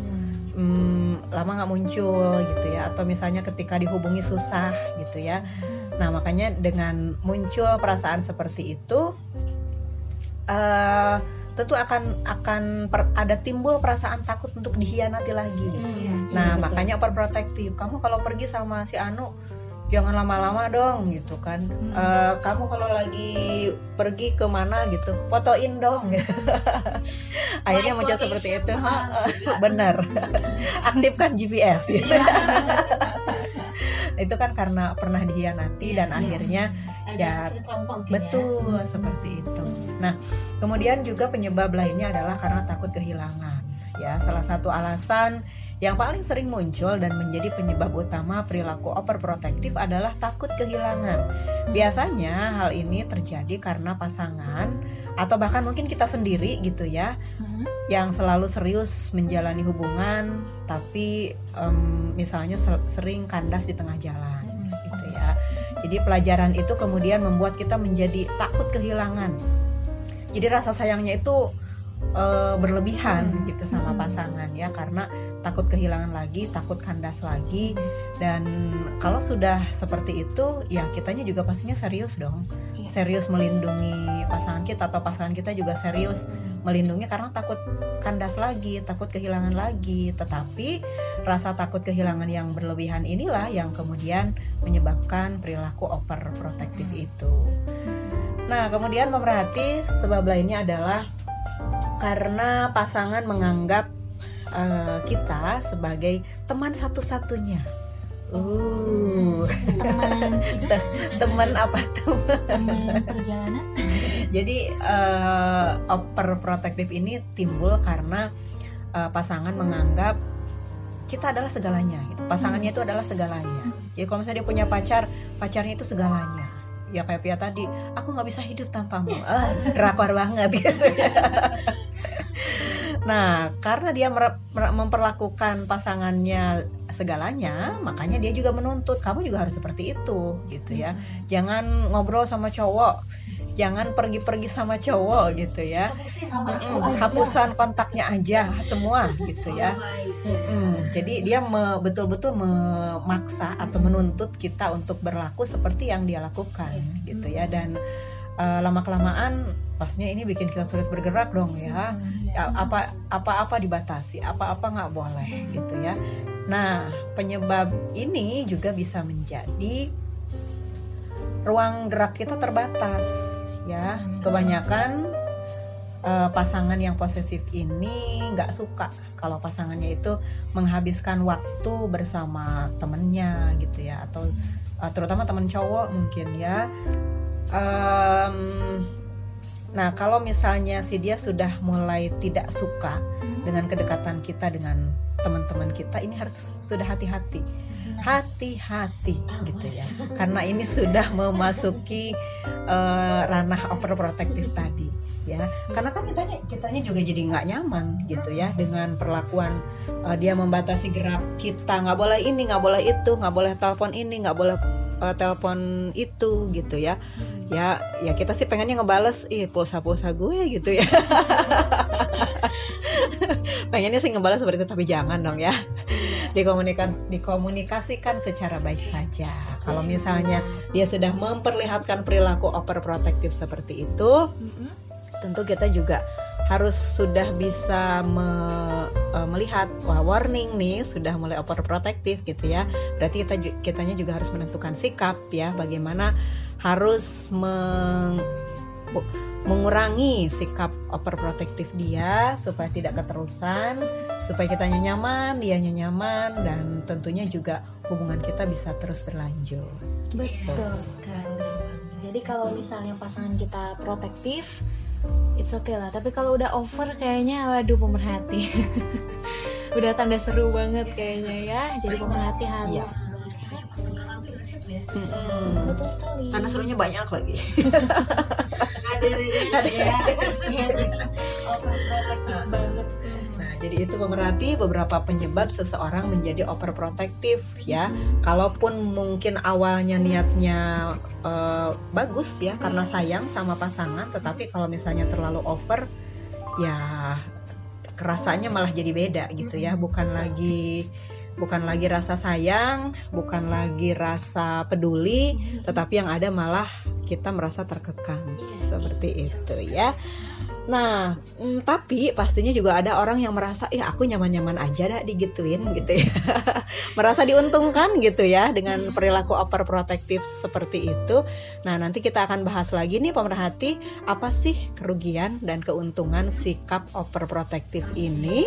hmm, lama nggak muncul gitu ya? Atau misalnya ketika dihubungi susah gitu ya. Nah makanya dengan muncul perasaan seperti itu, uh, tentu akan akan per, ada timbul perasaan takut untuk dihianati lagi. Hmm, nah iya, makanya overprotective. Kamu kalau pergi sama si Anu jangan lama-lama dong gitu kan. Hmm. uh, kamu kalau lagi pergi ke mana gitu fotoin dong. Akhirnya muncul seperti itu. Benar aktifkan GPS gitu itu kan karena pernah dihianati dan iya. akhirnya ya betul ya. seperti itu nah kemudian juga penyebab lainnya adalah karena takut kehilangan ya salah satu alasan yang paling sering muncul dan menjadi penyebab utama perilaku overprotective adalah takut kehilangan. Biasanya hal ini terjadi karena pasangan atau bahkan mungkin kita sendiri gitu ya, hmm. yang selalu serius menjalani hubungan, tapi um, misalnya sering kandas di tengah jalan, gitu ya. Jadi pelajaran itu kemudian membuat kita menjadi takut kehilangan. Jadi rasa sayangnya itu uh, berlebihan hmm. gitu sama hmm. pasangan ya karena takut kehilangan lagi, takut kandas lagi dan kalau sudah seperti itu ya kitanya juga pastinya serius dong. Iya. Serius melindungi pasangan kita atau pasangan kita juga serius hmm. melindungi karena takut kandas lagi, takut kehilangan lagi. Tetapi rasa takut kehilangan yang berlebihan inilah yang kemudian menyebabkan perilaku overprotective hmm. itu. Nah, kemudian pemerhati sebab lainnya adalah karena pasangan menganggap uh, kita sebagai teman satu-satunya. Uh, teman teman apa teman? Teman perjalanan. Jadi uh, overprotective ini timbul karena uh, pasangan menganggap kita adalah segalanya gitu. Pasangannya itu adalah segalanya. Jadi kalau misalnya dia punya pacar, pacarnya itu segalanya ya kayak Pia tadi aku nggak bisa hidup tanpamu. Ah drakor banget. Gitu nah karena dia memperlakukan pasangannya segalanya makanya dia juga menuntut. Kamu juga harus seperti itu gitu ya. Hmm. jangan ngobrol sama cowok jangan pergi-pergi sama cowok gitu ya. Mm, hapusan kontaknya aja semua gitu ya. Mm, jadi dia betul-betul memaksa atau menuntut kita untuk berlaku seperti yang dia lakukan gitu ya. Dan uh, lama kelamaan pastinya ini bikin kita sulit bergerak dong ya. Apa apa apa dibatasi apa apa nggak boleh gitu ya. Nah penyebab ini juga bisa menjadi ruang gerak kita terbatas ya kebanyakan uh, pasangan yang posesif ini nggak suka kalau pasangannya itu menghabiskan waktu bersama temennya gitu ya atau uh, terutama teman cowok mungkin ya. Um, nah kalau misalnya si dia sudah mulai tidak suka dengan kedekatan kita dengan teman-teman kita ini harus sudah hati-hati hati-hati gitu ya. Karena ini sudah memasuki uh, ranah overprotective tadi ya. Karena kan kitanya kitanya juga jadi nggak nyaman gitu ya dengan perlakuan uh, dia membatasi gerak kita. Nggak boleh ini nggak boleh itu nggak boleh telepon ini nggak boleh uh, telepon itu gitu ya. Ya ya kita sih pengennya ngebales ih pulsa-pulsa gue gitu ya. Pengennya sih ngebales seperti itu tapi jangan dong ya dikomunikan dikomunikasikan secara baik saja. Kalau misalnya dia sudah memperlihatkan perilaku overprotective seperti itu, tentu kita juga harus sudah bisa me, uh, melihat wah warning nih sudah mulai overprotective gitu ya. Berarti kita kitanya juga harus menentukan sikap ya bagaimana harus meng, mengurangi sikap overprotective dia supaya tidak keterusan, supaya kita nyaman, dia nyaman dan tentunya juga hubungan kita bisa terus berlanjut. Betul sekali. Jadi kalau misalnya pasangan kita protektif, it's okay lah. Tapi kalau udah over kayaknya waduh pemerhati. udah tanda seru banget kayaknya ya. Jadi pemerhati harus ya. Hmm. Betul sekali. Karena serunya banyak lagi. banget. Nah, jadi itu pemerhati beberapa penyebab seseorang menjadi overprotective ya. Kalaupun mungkin awalnya niatnya uh, bagus ya karena sayang sama pasangan, tetapi kalau misalnya terlalu over ya kerasanya malah jadi beda gitu ya, bukan lagi bukan lagi rasa sayang, bukan lagi rasa peduli, tetapi yang ada malah kita merasa terkekang seperti itu ya. Nah, mm, tapi pastinya juga ada orang yang merasa, ya aku nyaman-nyaman aja dah digituin gitu ya, merasa diuntungkan gitu ya dengan perilaku overprotective seperti itu. Nah, nanti kita akan bahas lagi nih pemerhati apa sih kerugian dan keuntungan sikap overprotective ini.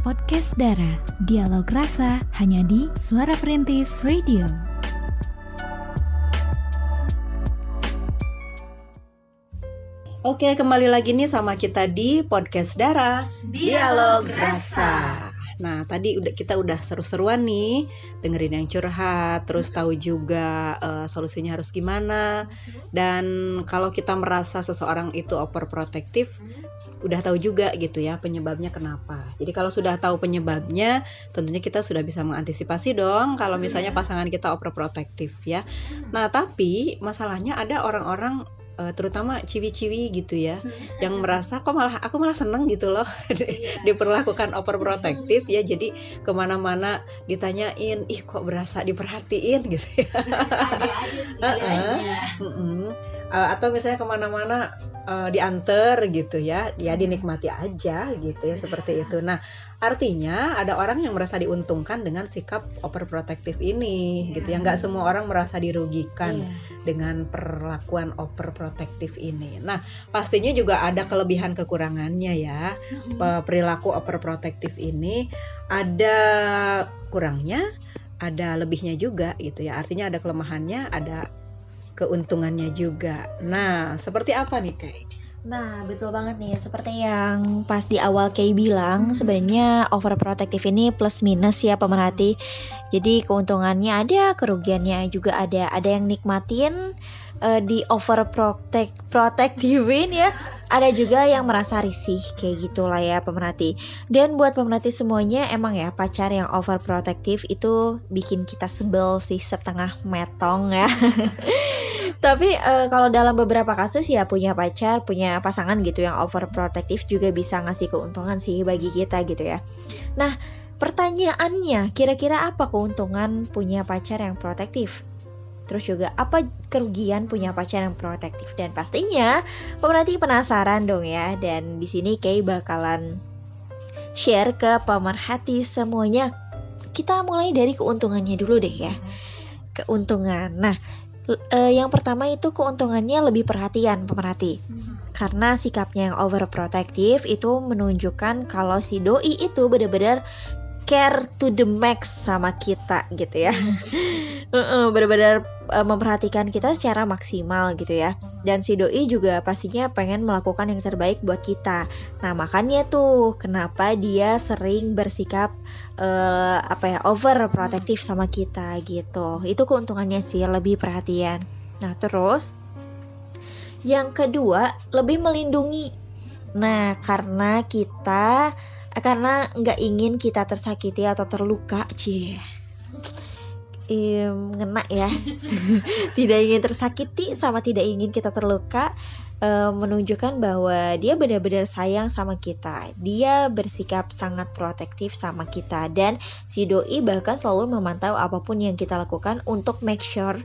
Podcast Dara, dialog rasa hanya di Suara Perintis Radio. Oke, kembali lagi nih sama kita di Podcast Dara, dialog rasa. Nah, tadi udah kita udah seru-seruan nih, dengerin yang curhat, terus tahu juga uh, solusinya harus gimana. Dan kalau kita merasa seseorang itu overprotective, udah tahu juga gitu ya penyebabnya kenapa. Jadi kalau sudah tahu penyebabnya, tentunya kita sudah bisa mengantisipasi dong kalau misalnya pasangan kita overprotective ya. Nah, tapi masalahnya ada orang-orang uh, terutama ciwi-ciwi gitu ya yang merasa kok malah aku malah seneng gitu loh diperlakukan overprotective ya. Jadi ke mana-mana ditanyain ih kok berasa diperhatiin? gitu ya. Ada aja sih uh -uh. Uh, atau misalnya ke mana-mana uh, diantar gitu ya. Ya dinikmati aja gitu ya seperti itu. Nah artinya ada orang yang merasa diuntungkan dengan sikap overprotective ini yeah. gitu ya. Nggak semua orang merasa dirugikan yeah. dengan perlakuan overprotective ini. Nah pastinya juga ada kelebihan kekurangannya ya. Mm-hmm. perilaku overprotective ini ada kurangnya ada lebihnya juga gitu ya. Artinya ada kelemahannya ada keuntungannya juga. Nah, seperti apa nih Kay? Nah, betul banget nih. Seperti yang pas di awal Kay bilang, hmm. sebenarnya overprotective ini plus minus ya pemerhati. Jadi keuntungannya ada, kerugiannya juga ada. Ada yang nikmatin uh, di overprotect protectivein ya. Ada juga yang merasa risih kayak gitulah ya pemerhati. Dan buat pemerhati semuanya emang ya pacar yang overprotective itu bikin kita sebel sih setengah metong ya. Tapi uh, kalau dalam beberapa kasus ya punya pacar, punya pasangan gitu yang overprotective juga bisa ngasih keuntungan sih bagi kita gitu ya. Nah, pertanyaannya kira-kira apa keuntungan punya pacar yang protektif? Terus juga apa kerugian punya pacar yang protektif dan pastinya pemerhati penasaran dong ya dan di sini Kay bakalan share ke pemerhati semuanya. Kita mulai dari keuntungannya dulu deh ya. Keuntungan. Nah, uh, yang pertama itu keuntungannya lebih perhatian pemerhati. Karena sikapnya yang overprotective itu menunjukkan kalau si doi itu benar-benar care to the max sama kita gitu ya. Benar-benar uh, memperhatikan kita secara maksimal gitu ya. Dan si doi juga pastinya pengen melakukan yang terbaik buat kita. Nah, makanya tuh kenapa dia sering bersikap uh, apa ya overprotective sama kita gitu. Itu keuntungannya sih lebih perhatian. Nah, terus yang kedua, lebih melindungi. Nah, karena kita karena nggak ingin kita tersakiti atau terluka cie. Em, ngena ya. Tidak ingin tersakiti sama tidak ingin kita terluka eh, menunjukkan bahwa dia benar-benar sayang sama kita. Dia bersikap sangat protektif sama kita dan si doi bahkan selalu memantau apa pun yang kita lakukan untuk make sure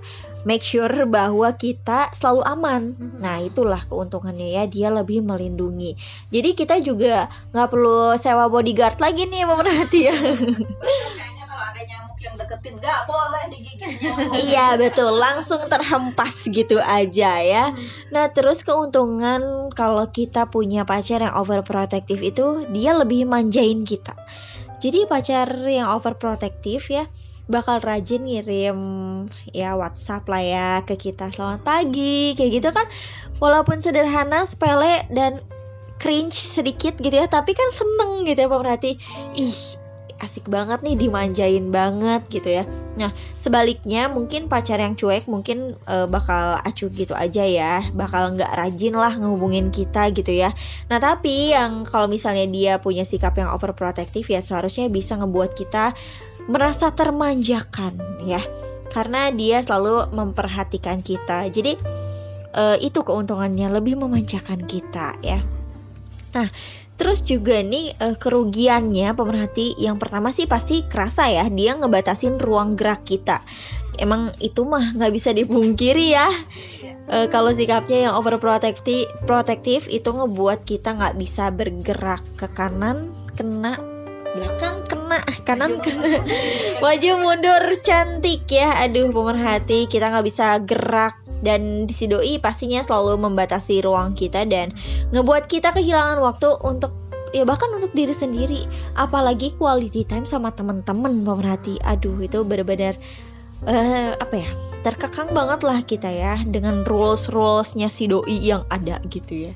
make sure bahwa kita selalu aman. Nah itulah keuntungannya ya dia lebih melindungi. Jadi kita juga nggak perlu sewa bodyguard lagi nih pemerhati ya. Kayaknya kalau ada yang deketin nggak boleh digigit nyamuk. Iya betul, langsung terhempas gitu aja ya. Nah terus keuntungan kalau kita punya pacar yang overprotective itu dia lebih manjain kita. Jadi pacar yang overprotective ya bakal rajin ngirim ya WhatsApp lah ya ke kita selamat pagi kayak gitu kan walaupun sederhana sepele dan cringe sedikit gitu ya tapi kan seneng gitu ya pemerhati ih asik banget nih dimanjain banget gitu ya Nah, sebaliknya mungkin pacar yang cuek mungkin eh, bakal acuh gitu aja ya, bakal nggak rajin lah ngehubungin kita gitu ya. Nah, tapi yang kalau misalnya dia punya sikap yang overprotective ya seharusnya bisa ngebuat kita merasa termanjakan ya. Karena dia selalu memperhatikan kita. Jadi eh, itu keuntungannya lebih memanjakan kita ya. Nah, Terus juga nih eh, kerugiannya pemerhati yang pertama sih pasti kerasa ya dia ngebatasin ruang gerak kita. Emang itu mah nggak bisa dipungkiri ya. Eh, kalau sikapnya yang overprotective protektif itu ngebuat kita nggak bisa bergerak ke kanan kena belakang kena kanan kena maju mundur cantik ya aduh pemerhati kita nggak bisa gerak dan si doi pastinya selalu membatasi ruang kita dan ngebuat kita kehilangan waktu untuk ya bahkan untuk diri sendiri. Apalagi quality time sama teman-teman pemerhati. Aduh itu benar-benar eh apa ya terkekang banget lah kita ya dengan rules rulesnya si doi yang ada gitu ya.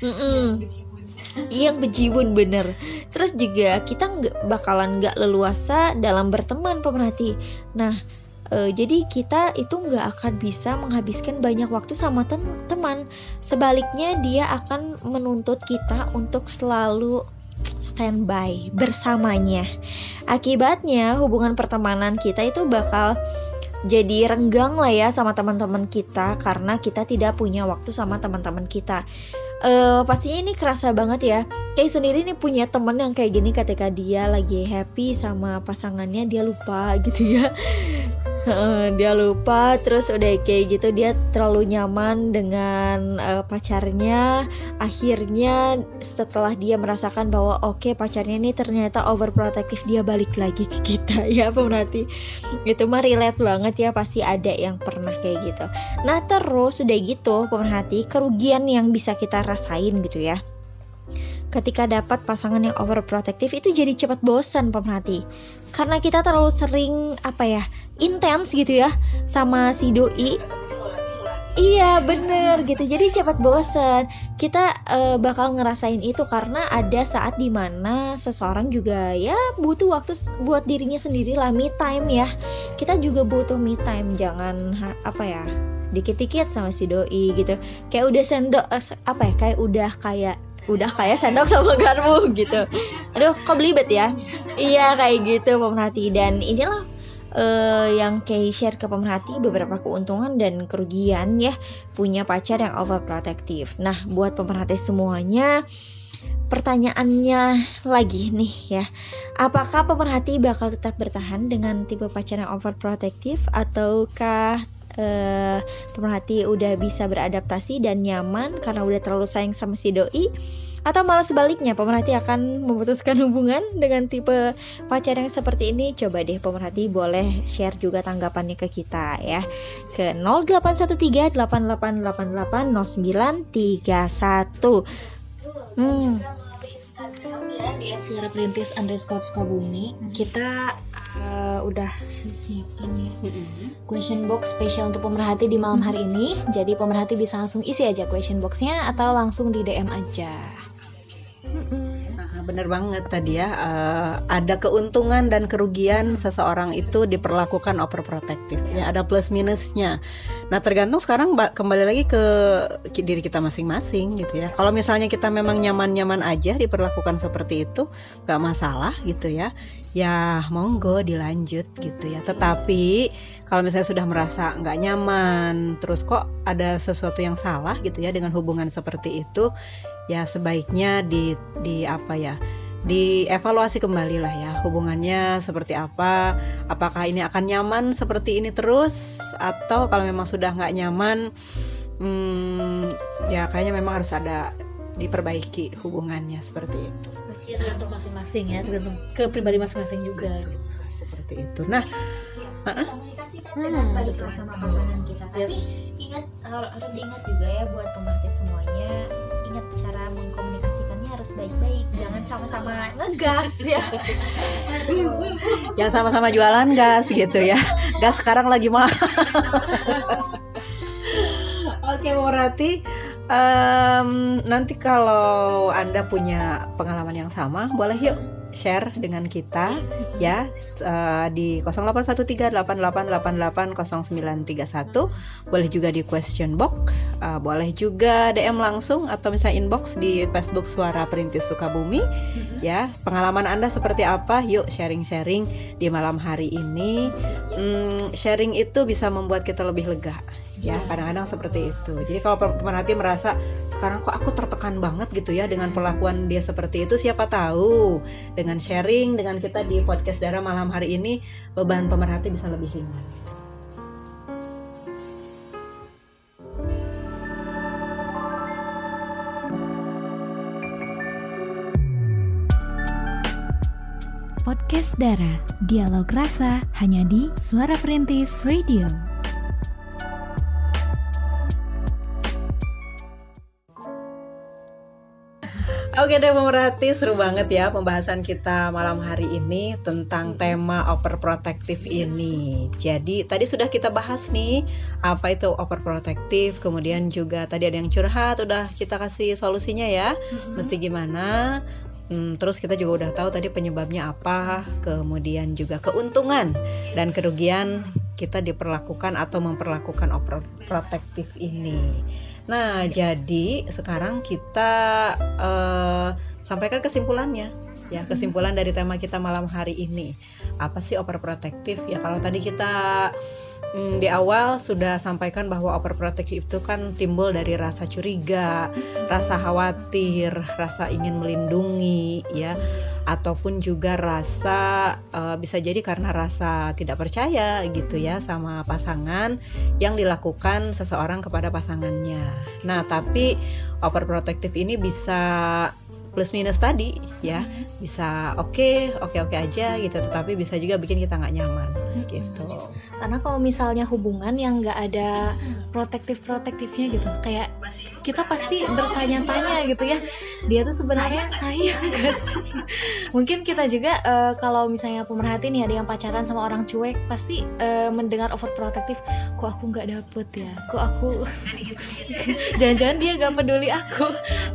Mm-mm. yang bejibun bener. Terus juga kita nggak bakalan nggak leluasa dalam berteman pemerhati. Nah eh, jadi kita itu nggak akan bisa menghabiskan banyak waktu sama ten- teman. Sebaliknya dia akan menuntut kita untuk selalu standby bersamanya. Akibatnya hubungan pertemanan kita itu bakal jadi renggang lah ya sama teman-teman kita karena kita tidak punya waktu sama teman-teman kita. Eh pastinya ini kerasa banget ya. Kayak sendiri nih punya temen yang kayak gini ketika dia lagi happy sama pasangannya dia lupa gitu ya dia lupa terus udah kayak gitu dia terlalu nyaman dengan eh, pacarnya. Akhirnya setelah dia merasakan bahwa oke pacarnya ini ternyata overprotective dia balik lagi ke kita. Ya pemerhati itu mah relate banget ya pasti ada yang pernah kayak gitu. Nah terus udah gitu pemerhati kerugian yang bisa kita rasain gitu ya. Ketika dapat pasangan yang overprotective itu jadi cepat bosan pemerhati karena kita terlalu sering apa ya intens gitu ya sama si doi. Iya bener gitu. Jadi cepat bosan kita eh, bakal ngerasain itu karena ada saat di mana seseorang juga ya butuh waktu buat dirinya sendiri lah me time ya. Kita juga butuh me time jangan ha- apa ya dikit-dikit sama si doi gitu. Kayak udah sendok eh, apa ya kayak udah kayak udah kayak sendok sama garpu gitu aduh kok belibet ya iya kayak gitu pemerhati dan inilah eh, yang Kay share ke pemerhati beberapa keuntungan dan kerugian ya punya pacar yang overprotective. Nah, buat pemerhati semuanya pertanyaannya lagi nih ya. Apakah pemerhati bakal tetap bertahan dengan tipe pacar yang overprotective ataukah eh, pemerhati udah bisa beradaptasi dan nyaman karena udah terlalu sayang sama si doi atau malah sebaliknya pemerhati akan memutuskan hubungan dengan tipe pacar yang seperti ini coba deh pemerhati boleh share juga tanggapannya ke kita ya ke 0813 8888 0931 hmm ya suara perintis sukabumi kita eh, udah siapkan ya. Question box spesial untuk pemerhati di malam hari ini. Jadi pemerhati bisa langsung isi aja question boxnya atau langsung di DM aja. Mm-mm. Nah, bener banget tadi ya. Eh, ada keuntungan dan kerugian seseorang itu diperlakukan overprotective ya ada plus minusnya. Nah tergantung sekarang ba- kembali lagi ke diri kita masing-masing gitu ya. Kalau misalnya kita memang nyaman-nyaman aja diperlakukan seperti itu nggak masalah gitu ya ya monggo dilanjut gitu ya. Tetapi kalau misalnya sudah merasa nggak nyaman, terus kok ada sesuatu yang salah gitu ya dengan hubungan seperti itu, ya sebaiknya di di apa ya? dievaluasi kembali lah ya hubungannya seperti apa apakah ini akan nyaman seperti ini terus atau kalau memang sudah nggak nyaman hmm, ya kayaknya memang harus ada diperbaiki hubungannya seperti itu ya, tergantung masing-masing ya tergantung ke pribadi masing-masing juga gitu. seperti itu. Nah ya, komunikasi kan dengan baik sama pasangan kita. Tapi ingat harus diingat juga ya buat pemerhati semuanya. Ingat cara mengkomunikasikannya harus baik-baik. Jangan sama-sama ngegas ya. Jangan sama-sama jualan gas gitu ya. Gas sekarang lagi mahal. Oke Morati um, nanti kalau anda punya pengalaman yang sama boleh yuk share dengan kita ya uh, di 081388880931 boleh juga di question box uh, boleh juga DM langsung atau misalnya inbox di Facebook Suara Perintis Sukabumi. Ya pengalaman Anda seperti apa? Yuk sharing-sharing di malam hari ini. Hmm, sharing itu bisa membuat kita lebih lega ya kadang-kadang seperti itu. Jadi kalau pemerhati merasa sekarang kok aku tertekan banget gitu ya dengan perlakuan dia seperti itu siapa tahu dengan sharing dengan kita di podcast darah malam hari ini beban pemerhati bisa lebih ringan. Podcast Dara, Dialog Rasa hanya di Suara Perintis Radio. Oke deh pemerhati seru banget ya pembahasan kita malam hari ini tentang tema overprotective ini. Jadi tadi sudah kita bahas nih apa itu overprotective, kemudian juga tadi ada yang curhat, udah kita kasih solusinya ya. Mesti gimana? Hmm, terus kita juga udah tahu tadi penyebabnya apa, kemudian juga keuntungan dan kerugian kita diperlakukan atau memperlakukan overprotective ini. Nah, jadi sekarang kita uh, sampaikan kesimpulannya. Ya, kesimpulan dari tema kita malam hari ini. Apa sih overprotective? Ya, kalau tadi kita mm, di awal sudah sampaikan bahwa overprotective itu kan timbul dari rasa curiga, rasa khawatir, rasa ingin melindungi, ya ataupun juga rasa uh, bisa jadi karena rasa tidak percaya gitu ya sama pasangan yang dilakukan seseorang kepada pasangannya. Nah, tapi overprotective ini bisa plus minus tadi ya. Bisa oke okay, oke okay, oke okay aja gitu tetapi bisa juga bikin kita nggak nyaman gitu. Karena kalau misalnya hubungan yang nggak ada protektif protektifnya gitu kayak kita pasti bertanya-tanya gitu ya. Dia tuh sebenarnya sayang gak sih? mungkin kita juga uh, kalau misalnya pemerhati nih ada yang pacaran sama orang cuek pasti uh, mendengar overprotective kok aku nggak dapet ya? Kok aku jangan-jangan dia nggak peduli aku.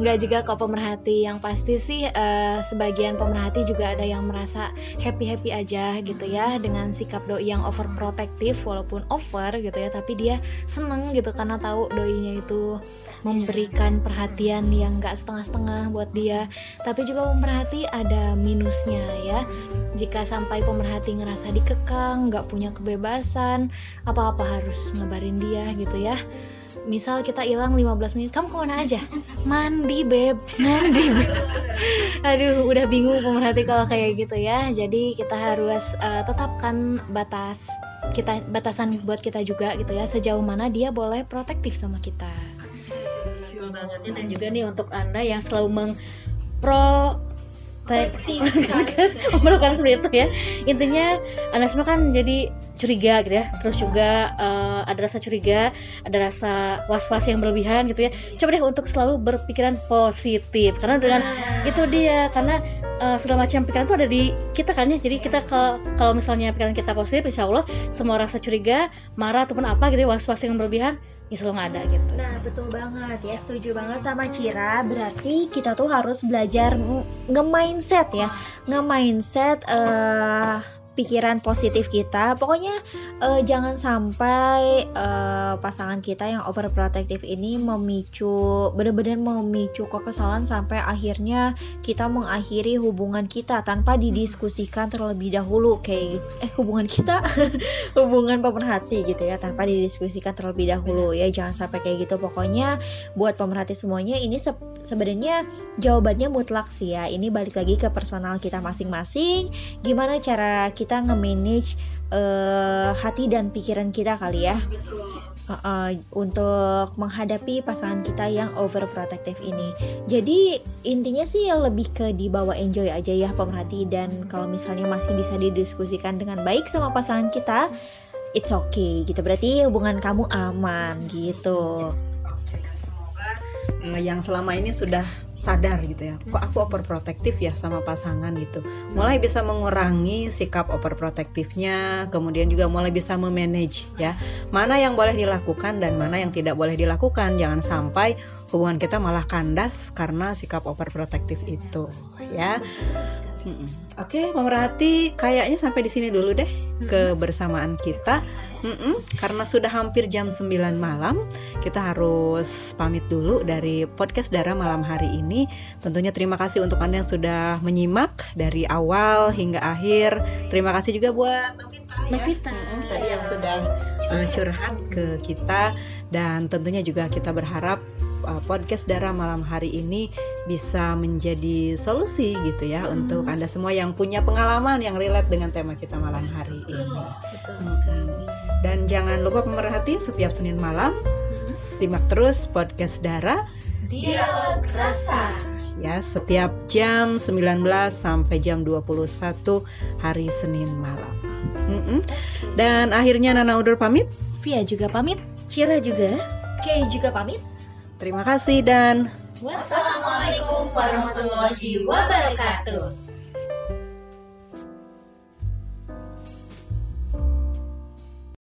Nggak juga kok pemerhati yang pasti sih uh, sebagian pemerhati juga ada yang merasa happy happy aja gitu ya dengan sikap doi yang overprotective walaupun over gitu ya tapi dia seneng gitu karena tahu doinya itu memberikan perhatian yang gak setengah-setengah buat dia. Tapi juga pemerhati ada minusnya ya jika sampai pemerhati ngerasa dikekang gak punya kebebasan apa-apa harus ngabarin dia gitu ya misal kita hilang 15 menit kamu ke mana aja? Mandi beb. Mandi beb. Aduh udah bingung pemerhati kalau kayak gitu ya. Jadi kita harus uh, tetapkan batas kita batasan buat kita juga gitu ya. Sejauh mana dia boleh protektif sama kita. Banget dan juga nih untuk anda yang selalu mengpro melakukan seperti itu ya. Intinya anda semua kan jadi curiga gitu ya. Terus juga uh, ada rasa curiga ada rasa was-was yang berlebihan gitu ya. Coba deh untuk selalu berpikiran positif. Karena dengan ah. itu dia karena uh, segala macam pikiran itu ada di kita kan ya. Jadi kita ke kalau misalnya pikiran kita positif insya Allah semua rasa curiga marah ataupun apa gitu ya, was-was yang berlebihan ya selalu nggak ada gitu. Nah betul banget ya. Setuju banget sama Kira. Berarti kita tuh harus belajar nge-mindset ya, nge-mindset uh, pikiran positif kita. Pokoknya uh, jangan sampai uh, pasangan kita yang overprotective ini memicu benar-benar memicu kekesalan sampai akhirnya kita mengakhiri hubungan kita tanpa didiskusikan terlebih dahulu kayak eh hubungan kita hubungan pemerhati gitu ya tanpa didiskusikan terlebih dahulu ya jangan sampai kayak gitu. Pokoknya buat pemerhati semuanya ini se sebenarnya jawabannya mutlak sih ya. Ini balik lagi ke personal kita masing-masing. Gimana cara kita kita nge-manage uh, hati dan pikiran kita kali ya. Uh, untuk menghadapi pasangan kita yang overprotective ini. Jadi intinya sih lebih ke dibawa enjoy aja ya pemerhati dan kalau misalnya masih bisa didiskusikan dengan baik sama pasangan kita, it's okay gitu. Berarti hubungan kamu aman gitu. Semoga eh, yang selama ini sudah sadar gitu ya. Kok aku overprotective ya sama pasangan gitu. Mulai bisa mengurangi sikap overprotectivenya kemudian juga mulai bisa memanage ya. Mana yang boleh dilakukan dan mana yang tidak boleh dilakukan. Jangan sampai hubungan kita malah kandas karena sikap overprotective itu ya. Oke, okay, pemerhati, kayaknya sampai di sini dulu deh kebersamaan kita. Mm-mm, karena sudah hampir jam 9 malam, kita harus pamit dulu dari podcast Dara malam hari ini. Tentunya terima kasih untuk Anda yang sudah menyimak dari awal hingga akhir. Terima kasih juga buat Novita, ya. Novita. Ya. tadi yang sudah uh, curhat ke kita dan tentunya juga kita berharap uh, podcast Dara malam hari ini bisa menjadi solusi gitu ya hmm. untuk Anda semua yang punya pengalaman yang relate dengan tema kita malam hari ini. Betul hmm. Dan jangan lupa pemerhati setiap Senin malam hmm. simak terus podcast Dara Dialog Rasa ya setiap jam 19 sampai jam 21 hari Senin malam. Mm -mm. Dan akhirnya Nana Udur pamit. Via juga pamit. Cira juga. Kay juga pamit. Terima kasih dan wassalamualaikum warahmatullahi wabarakatuh.